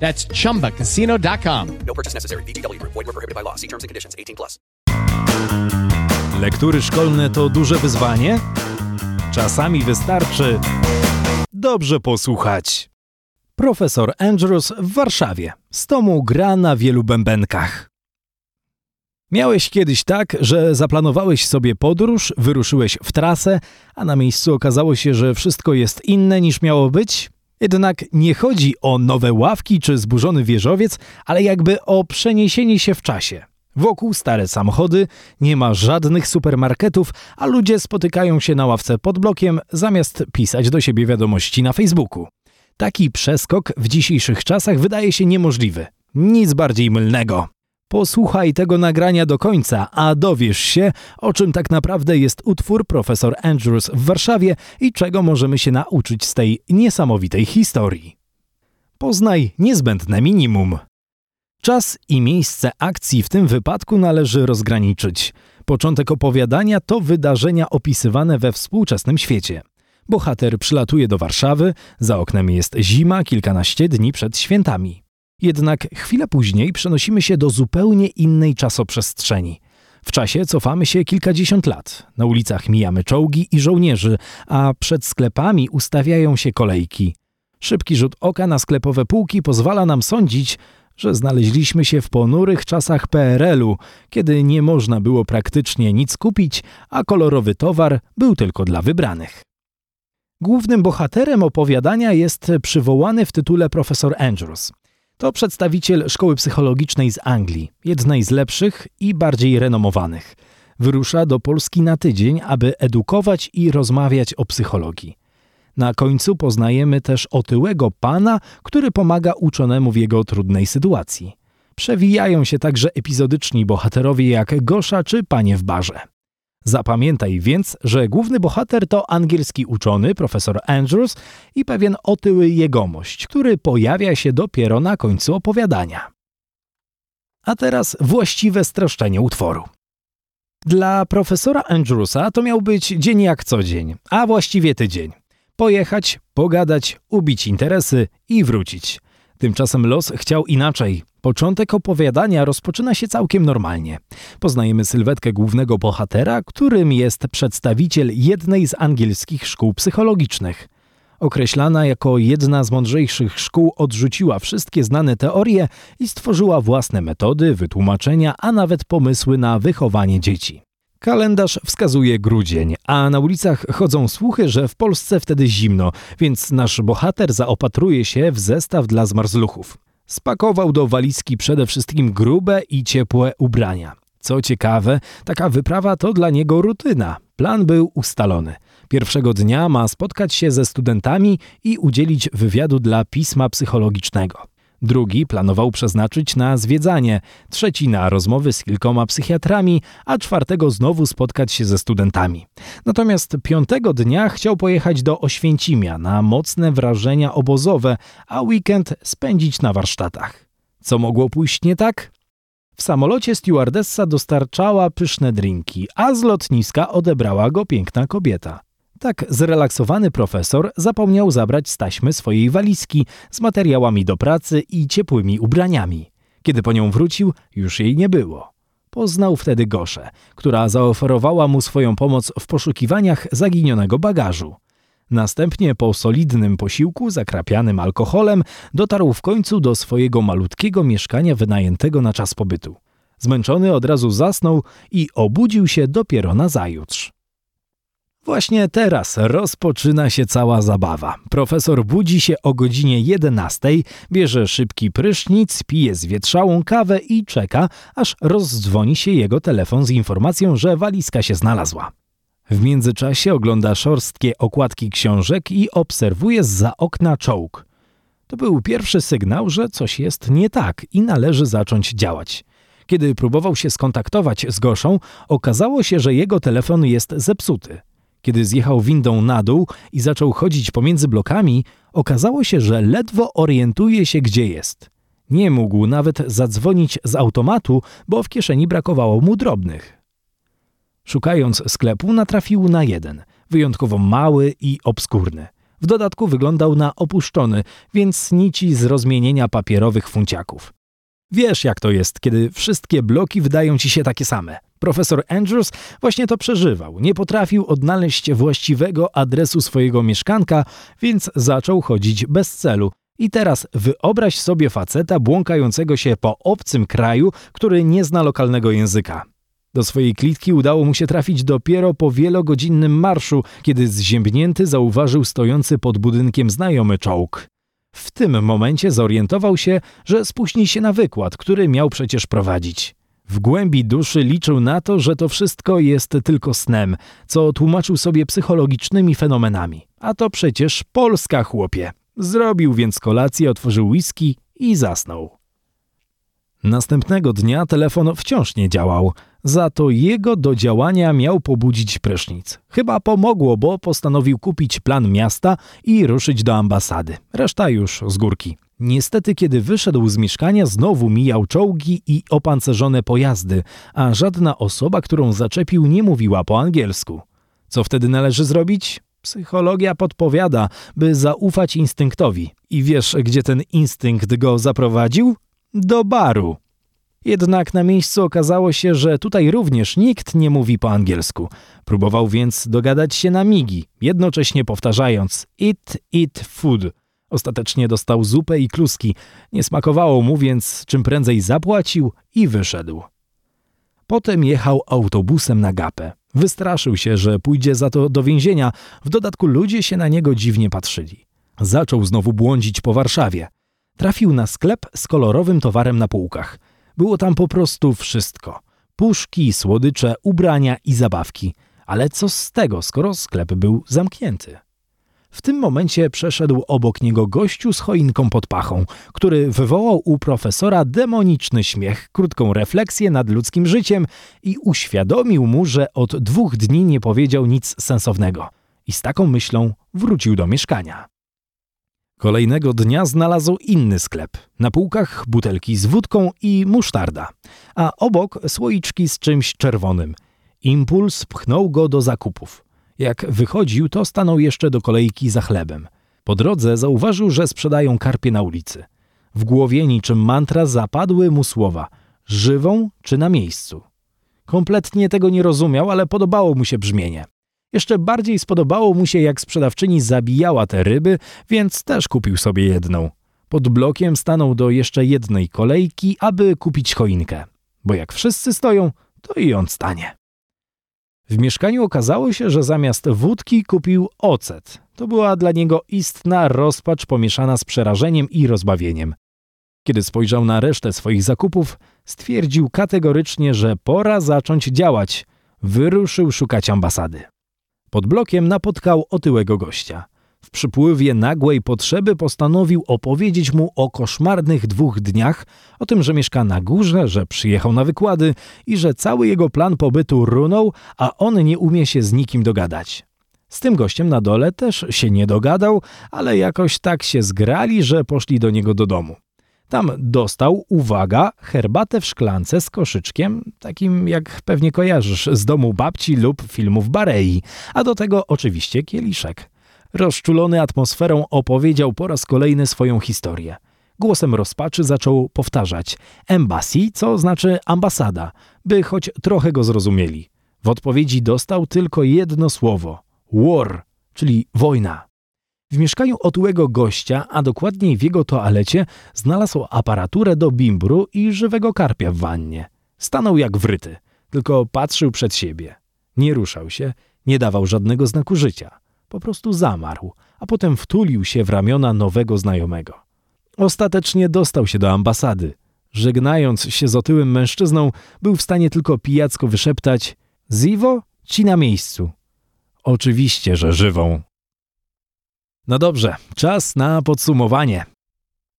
That's chumbacasino.com. No purchase necessary. Group. Void were prohibited by law. See terms and conditions. 18 plus. Lektury szkolne to duże wyzwanie? Czasami wystarczy dobrze posłuchać. Profesor Andrews w Warszawie. Z tomu gra na wielu bębenkach. Miałeś kiedyś tak, że zaplanowałeś sobie podróż, wyruszyłeś w trasę, a na miejscu okazało się, że wszystko jest inne niż miało być? Jednak nie chodzi o nowe ławki czy zburzony wieżowiec, ale jakby o przeniesienie się w czasie. Wokół stare samochody, nie ma żadnych supermarketów, a ludzie spotykają się na ławce pod blokiem zamiast pisać do siebie wiadomości na Facebooku. Taki przeskok w dzisiejszych czasach wydaje się niemożliwy. Nic bardziej mylnego. Posłuchaj tego nagrania do końca, a dowiesz się, o czym tak naprawdę jest utwór Profesor Andrews w Warszawie i czego możemy się nauczyć z tej niesamowitej historii. Poznaj niezbędne minimum. Czas i miejsce akcji w tym wypadku należy rozgraniczyć. Początek opowiadania to wydarzenia opisywane we współczesnym świecie. Bohater przylatuje do Warszawy, za oknem jest zima kilkanaście dni przed świętami. Jednak chwilę później przenosimy się do zupełnie innej czasoprzestrzeni. W czasie cofamy się kilkadziesiąt lat. Na ulicach mijamy czołgi i żołnierzy, a przed sklepami ustawiają się kolejki. Szybki rzut oka na sklepowe półki pozwala nam sądzić, że znaleźliśmy się w ponurych czasach PRL-u, kiedy nie można było praktycznie nic kupić, a kolorowy towar był tylko dla wybranych. Głównym bohaterem opowiadania jest przywołany w tytule profesor Andrews. To przedstawiciel szkoły psychologicznej z Anglii, jednej z lepszych i bardziej renomowanych. Wyrusza do Polski na tydzień, aby edukować i rozmawiać o psychologii. Na końcu poznajemy też otyłego pana, który pomaga uczonemu w jego trudnej sytuacji. Przewijają się także epizodyczni bohaterowie jak Gosza czy Panie w barze. Zapamiętaj więc, że główny bohater to angielski uczony, profesor Andrews i pewien otyły jegomość, który pojawia się dopiero na końcu opowiadania. A teraz właściwe streszczenie utworu. Dla profesora Andrewsa to miał być dzień jak co dzień, a właściwie tydzień. Pojechać, pogadać, ubić interesy i wrócić. Tymczasem los chciał inaczej. Początek opowiadania rozpoczyna się całkiem normalnie. Poznajemy sylwetkę głównego bohatera, którym jest przedstawiciel jednej z angielskich szkół psychologicznych. Określana jako jedna z mądrzejszych szkół, odrzuciła wszystkie znane teorie i stworzyła własne metody, wytłumaczenia, a nawet pomysły na wychowanie dzieci. Kalendarz wskazuje grudzień, a na ulicach chodzą słuchy, że w Polsce wtedy zimno, więc nasz bohater zaopatruje się w zestaw dla zmarzluchów. Spakował do walizki przede wszystkim grube i ciepłe ubrania. Co ciekawe, taka wyprawa to dla niego rutyna. Plan był ustalony. Pierwszego dnia ma spotkać się ze studentami i udzielić wywiadu dla pisma psychologicznego. Drugi planował przeznaczyć na zwiedzanie, trzeci na rozmowy z kilkoma psychiatrami, a czwartego znowu spotkać się ze studentami. Natomiast piątego dnia chciał pojechać do Oświęcimia na mocne wrażenia obozowe, a weekend spędzić na warsztatach. Co mogło pójść nie tak? W samolocie stewardessa dostarczała pyszne drinki, a z lotniska odebrała go piękna kobieta. Tak zrelaksowany profesor zapomniał zabrać z taśmy swojej walizki z materiałami do pracy i ciepłymi ubraniami. Kiedy po nią wrócił, już jej nie było. Poznał wtedy Goszę, która zaoferowała mu swoją pomoc w poszukiwaniach zaginionego bagażu. Następnie po solidnym posiłku zakrapianym alkoholem dotarł w końcu do swojego malutkiego mieszkania wynajętego na czas pobytu. Zmęczony od razu zasnął i obudził się dopiero na zajutrz. Właśnie teraz rozpoczyna się cała zabawa. Profesor budzi się o godzinie 11, bierze szybki prysznic, pije zwietrzałą kawę i czeka, aż rozdzwoni się jego telefon z informacją, że walizka się znalazła. W międzyczasie ogląda szorstkie okładki książek i obserwuje za okna czołg. To był pierwszy sygnał, że coś jest nie tak i należy zacząć działać. Kiedy próbował się skontaktować z Goszą, okazało się, że jego telefon jest zepsuty. Kiedy zjechał windą na dół i zaczął chodzić pomiędzy blokami, okazało się, że ledwo orientuje się, gdzie jest. Nie mógł nawet zadzwonić z automatu, bo w kieszeni brakowało mu drobnych. Szukając sklepu, natrafił na jeden, wyjątkowo mały i obskurny. W dodatku wyglądał na opuszczony, więc nici z rozmienienia papierowych funciaków. Wiesz, jak to jest, kiedy wszystkie bloki wydają ci się takie same. Profesor Andrews właśnie to przeżywał. Nie potrafił odnaleźć właściwego adresu swojego mieszkanka, więc zaczął chodzić bez celu. I teraz wyobraź sobie faceta błąkającego się po obcym kraju, który nie zna lokalnego języka. Do swojej klitki udało mu się trafić dopiero po wielogodzinnym marszu, kiedy zziębnięty zauważył stojący pod budynkiem znajomy czołg. W tym momencie zorientował się, że spóźni się na wykład, który miał przecież prowadzić. W głębi duszy liczył na to, że to wszystko jest tylko snem, co tłumaczył sobie psychologicznymi fenomenami. A to przecież Polska, chłopie. Zrobił więc kolację, otworzył whisky i zasnął. Następnego dnia telefon wciąż nie działał, za to jego do działania miał pobudzić prysznic. Chyba pomogło, bo postanowił kupić plan miasta i ruszyć do ambasady. Reszta już z górki. Niestety, kiedy wyszedł z mieszkania, znowu mijał czołgi i opancerzone pojazdy, a żadna osoba, którą zaczepił, nie mówiła po angielsku. Co wtedy należy zrobić? Psychologia podpowiada, by zaufać instynktowi. I wiesz, gdzie ten instynkt go zaprowadził? Do baru. Jednak na miejscu okazało się, że tutaj również nikt nie mówi po angielsku. Próbował więc dogadać się na migi, jednocześnie powtarzając eat, eat food. Ostatecznie dostał zupę i kluski. Nie smakowało mu, więc czym prędzej zapłacił i wyszedł. Potem jechał autobusem na gapę. Wystraszył się, że pójdzie za to do więzienia. W dodatku ludzie się na niego dziwnie patrzyli. Zaczął znowu błądzić po Warszawie. Trafił na sklep z kolorowym towarem na półkach. Było tam po prostu wszystko. Puszki, słodycze, ubrania i zabawki. Ale co z tego, skoro sklep był zamknięty? W tym momencie przeszedł obok niego gościu z choinką pod pachą, który wywołał u profesora demoniczny śmiech, krótką refleksję nad ludzkim życiem i uświadomił mu, że od dwóch dni nie powiedział nic sensownego. I z taką myślą wrócił do mieszkania. Kolejnego dnia znalazł inny sklep. Na półkach butelki z wódką i musztarda, a obok słoiczki z czymś czerwonym. Impuls pchnął go do zakupów. Jak wychodził, to stanął jeszcze do kolejki za chlebem. Po drodze zauważył, że sprzedają karpie na ulicy. W głowie niczym mantra zapadły mu słowa żywą czy na miejscu. Kompletnie tego nie rozumiał, ale podobało mu się brzmienie. Jeszcze bardziej spodobało mu się, jak sprzedawczyni zabijała te ryby, więc też kupił sobie jedną. Pod blokiem stanął do jeszcze jednej kolejki, aby kupić choinkę. Bo jak wszyscy stoją, to i on stanie. W mieszkaniu okazało się, że zamiast wódki kupił ocet. To była dla niego istna rozpacz pomieszana z przerażeniem i rozbawieniem. Kiedy spojrzał na resztę swoich zakupów, stwierdził kategorycznie, że pora zacząć działać. Wyruszył szukać ambasady. Pod blokiem napotkał otyłego gościa. W przypływie nagłej potrzeby postanowił opowiedzieć mu o koszmarnych dwóch dniach, o tym, że mieszka na górze, że przyjechał na wykłady i że cały jego plan pobytu runął, a on nie umie się z nikim dogadać. Z tym gościem na dole też się nie dogadał, ale jakoś tak się zgrali, że poszli do niego do domu. Tam dostał, uwaga, herbatę w szklance z koszyczkiem, takim jak pewnie kojarzysz z domu babci lub filmów Barei, a do tego oczywiście kieliszek. Rozczulony atmosferą opowiedział po raz kolejny swoją historię. Głosem rozpaczy zaczął powtarzać embassy, co znaczy ambasada, by choć trochę go zrozumieli. W odpowiedzi dostał tylko jedno słowo war, czyli wojna. W mieszkaniu otyłego gościa, a dokładniej w jego toalecie, znalazł aparaturę do bimbru i żywego karpia w wannie. Stanął jak wryty, tylko patrzył przed siebie. Nie ruszał się, nie dawał żadnego znaku życia. Po prostu zamarł, a potem wtulił się w ramiona nowego znajomego. Ostatecznie dostał się do ambasady. Żegnając się z otyłym mężczyzną, był w stanie tylko pijacko wyszeptać Zivo ci na miejscu. Oczywiście, że żywą. No dobrze, czas na podsumowanie.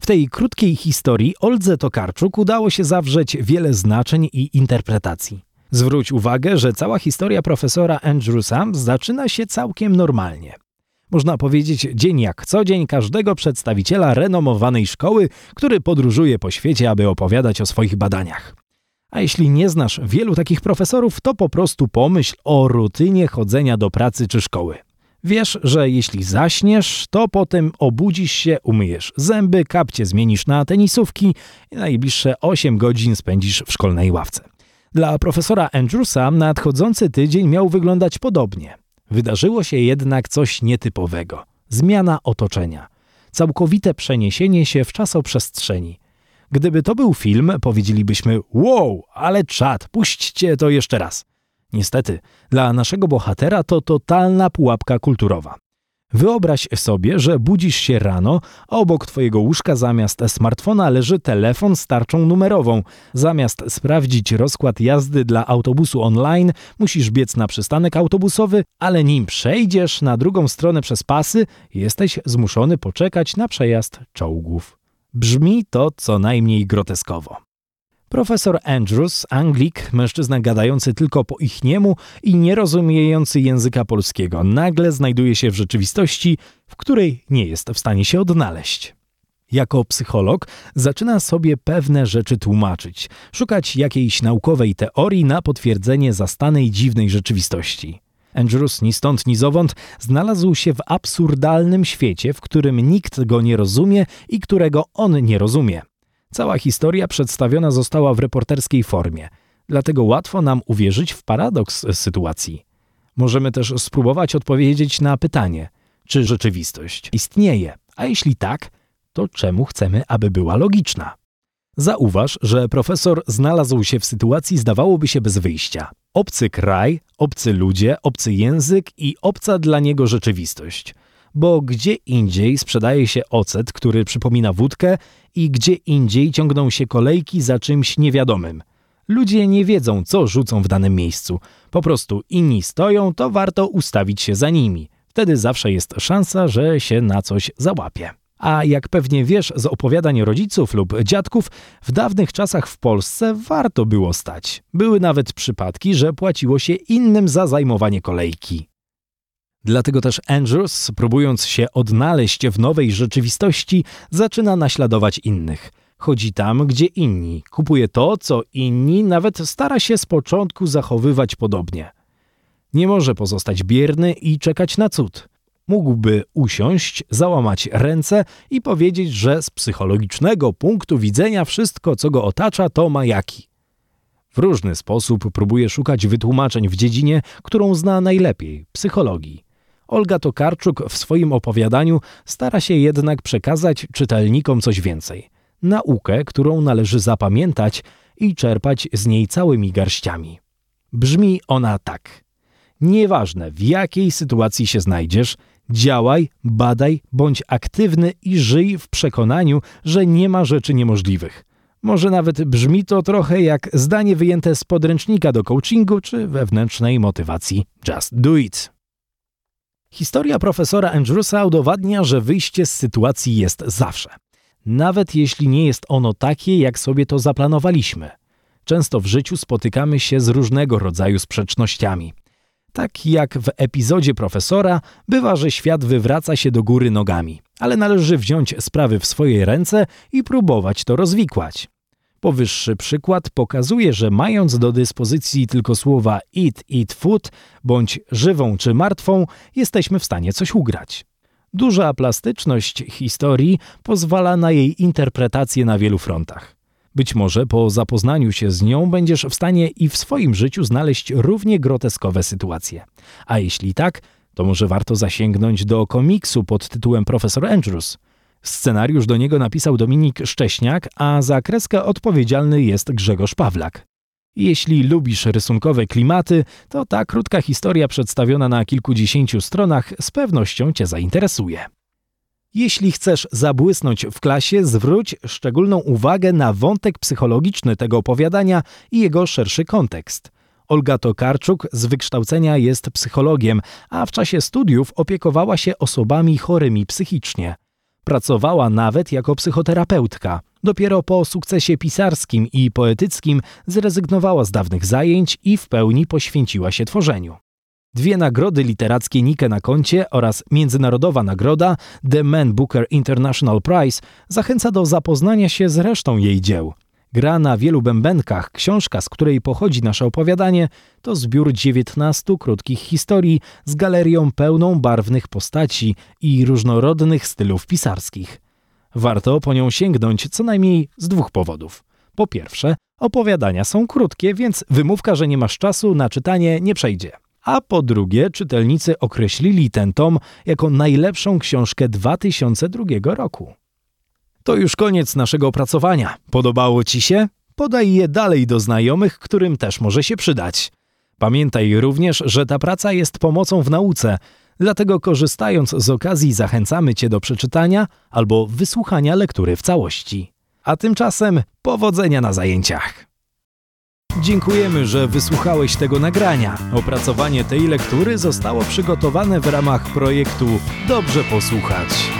W tej krótkiej historii Oldze Tokarczuk udało się zawrzeć wiele znaczeń i interpretacji. Zwróć uwagę, że cała historia profesora Andrewsa zaczyna się całkiem normalnie. Można powiedzieć dzień jak co dzień każdego przedstawiciela renomowanej szkoły, który podróżuje po świecie, aby opowiadać o swoich badaniach. A jeśli nie znasz wielu takich profesorów, to po prostu pomyśl o rutynie chodzenia do pracy czy szkoły. Wiesz, że jeśli zaśniesz, to potem obudzisz się, umyjesz zęby, kapcie zmienisz na tenisówki i najbliższe 8 godzin spędzisz w szkolnej ławce. Dla profesora Andrewsa nadchodzący tydzień miał wyglądać podobnie. Wydarzyło się jednak coś nietypowego. Zmiana otoczenia. Całkowite przeniesienie się w czasoprzestrzeni. Gdyby to był film, powiedzielibyśmy wow, ale czad, puśćcie to jeszcze raz. Niestety, dla naszego bohatera to totalna pułapka kulturowa. Wyobraź sobie, że budzisz się rano, a obok twojego łóżka zamiast smartfona leży telefon z tarczą numerową. Zamiast sprawdzić rozkład jazdy dla autobusu online, musisz biec na przystanek autobusowy, ale nim przejdziesz na drugą stronę przez pasy, jesteś zmuszony poczekać na przejazd czołgów. Brzmi to co najmniej groteskowo. Profesor Andrews, Anglik, mężczyzna gadający tylko po ich niemu i nierozumiejący języka polskiego, nagle znajduje się w rzeczywistości, w której nie jest w stanie się odnaleźć. Jako psycholog zaczyna sobie pewne rzeczy tłumaczyć, szukać jakiejś naukowej teorii na potwierdzenie zastanej dziwnej rzeczywistości. Andrews ni stąd ni zowąd znalazł się w absurdalnym świecie, w którym nikt go nie rozumie i którego on nie rozumie. Cała historia przedstawiona została w reporterskiej formie, dlatego łatwo nam uwierzyć w paradoks sytuacji. Możemy też spróbować odpowiedzieć na pytanie, czy rzeczywistość istnieje, a jeśli tak, to czemu chcemy, aby była logiczna? Zauważ, że profesor znalazł się w sytuacji zdawałoby się bez wyjścia. Obcy kraj, obcy ludzie, obcy język i obca dla niego rzeczywistość. Bo gdzie indziej sprzedaje się ocet, który przypomina wódkę, i gdzie indziej ciągną się kolejki za czymś niewiadomym. Ludzie nie wiedzą, co rzucą w danym miejscu. Po prostu inni stoją, to warto ustawić się za nimi. Wtedy zawsze jest szansa, że się na coś załapie. A jak pewnie wiesz z opowiadań rodziców lub dziadków, w dawnych czasach w Polsce warto było stać. Były nawet przypadki, że płaciło się innym za zajmowanie kolejki. Dlatego też Andrews, próbując się odnaleźć w nowej rzeczywistości, zaczyna naśladować innych. Chodzi tam, gdzie inni, kupuje to, co inni, nawet stara się z początku zachowywać podobnie. Nie może pozostać bierny i czekać na cud. Mógłby usiąść, załamać ręce i powiedzieć, że z psychologicznego punktu widzenia wszystko, co go otacza, to majaki. W różny sposób próbuje szukać wytłumaczeń w dziedzinie, którą zna najlepiej psychologii. Olga Tokarczuk w swoim opowiadaniu stara się jednak przekazać czytelnikom coś więcej. Naukę, którą należy zapamiętać i czerpać z niej całymi garściami. Brzmi ona tak. Nieważne w jakiej sytuacji się znajdziesz, działaj, badaj, bądź aktywny i żyj w przekonaniu, że nie ma rzeczy niemożliwych. Może nawet brzmi to trochę jak zdanie wyjęte z podręcznika do coachingu czy wewnętrznej motywacji Just Do It. Historia profesora Andrewsa udowadnia, że wyjście z sytuacji jest zawsze. Nawet jeśli nie jest ono takie, jak sobie to zaplanowaliśmy. Często w życiu spotykamy się z różnego rodzaju sprzecznościami. Tak jak w epizodzie profesora, bywa, że świat wywraca się do góry nogami, ale należy wziąć sprawy w swoje ręce i próbować to rozwikłać. Powyższy przykład pokazuje, że mając do dyspozycji tylko słowa eat, eat food, bądź żywą czy martwą, jesteśmy w stanie coś ugrać. Duża plastyczność historii pozwala na jej interpretację na wielu frontach. Być może po zapoznaniu się z nią będziesz w stanie i w swoim życiu znaleźć równie groteskowe sytuacje. A jeśli tak, to może warto zasięgnąć do komiksu pod tytułem Profesor Andrews – Scenariusz do niego napisał Dominik Szcześniak, a za kreskę odpowiedzialny jest Grzegorz Pawlak. Jeśli lubisz rysunkowe klimaty, to ta krótka historia przedstawiona na kilkudziesięciu stronach z pewnością Cię zainteresuje. Jeśli chcesz zabłysnąć w klasie, zwróć szczególną uwagę na wątek psychologiczny tego opowiadania i jego szerszy kontekst. Olga Tokarczuk z wykształcenia jest psychologiem, a w czasie studiów opiekowała się osobami chorymi psychicznie. Pracowała nawet jako psychoterapeutka. Dopiero po sukcesie pisarskim i poetyckim zrezygnowała z dawnych zajęć i w pełni poświęciła się tworzeniu. Dwie nagrody literackie Nike na koncie oraz międzynarodowa nagroda The Man Booker International Prize zachęca do zapoznania się z resztą jej dzieł. Gra na wielu bębenkach, książka, z której pochodzi nasze opowiadanie, to zbiór 19 krótkich historii z galerią pełną barwnych postaci i różnorodnych stylów pisarskich. Warto po nią sięgnąć co najmniej z dwóch powodów. Po pierwsze, opowiadania są krótkie, więc wymówka, że nie masz czasu na czytanie nie przejdzie. A po drugie, czytelnicy określili ten tom jako najlepszą książkę 2002 roku. To już koniec naszego opracowania. Podobało Ci się? Podaj je dalej do znajomych, którym też może się przydać. Pamiętaj również, że ta praca jest pomocą w nauce, dlatego korzystając z okazji zachęcamy Cię do przeczytania albo wysłuchania lektury w całości. A tymczasem powodzenia na zajęciach. Dziękujemy, że wysłuchałeś tego nagrania. Opracowanie tej lektury zostało przygotowane w ramach projektu Dobrze posłuchać.